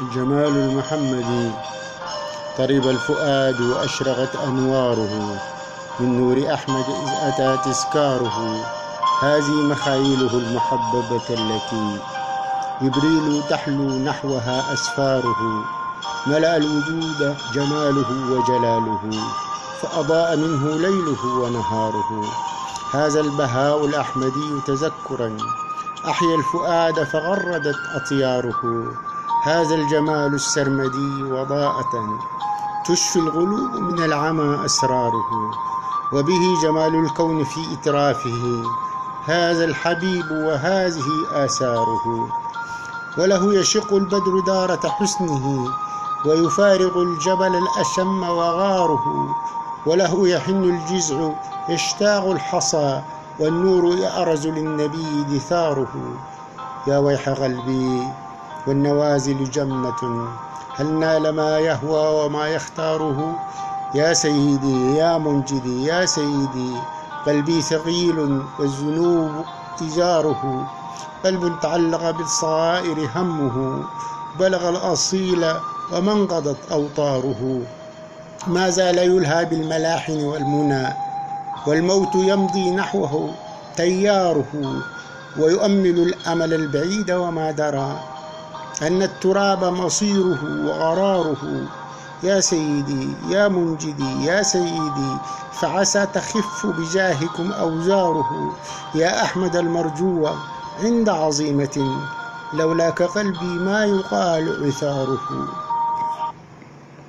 الجمال المحمدي. طرب الفؤاد وأشرقت أنواره. من نور أحمد إذ أتى تذكاره هذه مخايله المحببة التي جبريل تحلو نحوها أسفاره. ملأ الوجود جماله وجلاله فأضاء منه ليله ونهاره. هذا البهاء الأحمدي تذكرا. أحيا الفؤاد فغردت أطياره. هذا الجمال السرمدي وضاءة تشفي الغلوب من العمى أسراره وبه جمال الكون في إترافه هذا الحبيب وهذه آثاره. وله يشق البدر دارة حسنه ويفارق الجبل الأشم وغاره وله يحن الجزع يشتاق الحصى والنور يأرز للنبي دثاره. يا ويح قلبي والنوازل جمة هل نال ما يهوى وما يختاره؟ يا سيدي يا منجدي يا سيدي قلبي ثقيل والذنوب إزاره. قلب تعلق بالصغائر همه بلغ الأصيل ومنقضت أوطاره. ما زال يلهى بالملاحن والمنى والموت يمضي نحوه تياره. ويؤمل الأمل البعيد وما درى. أن التراب مصيره وغراره. يا سيدي يا منجدي يا سيدي فعسى تخف بجاهكم أوزاره. يا أحمد المرجو عند عظيمة لولاك قلبي ما يقال عثاره.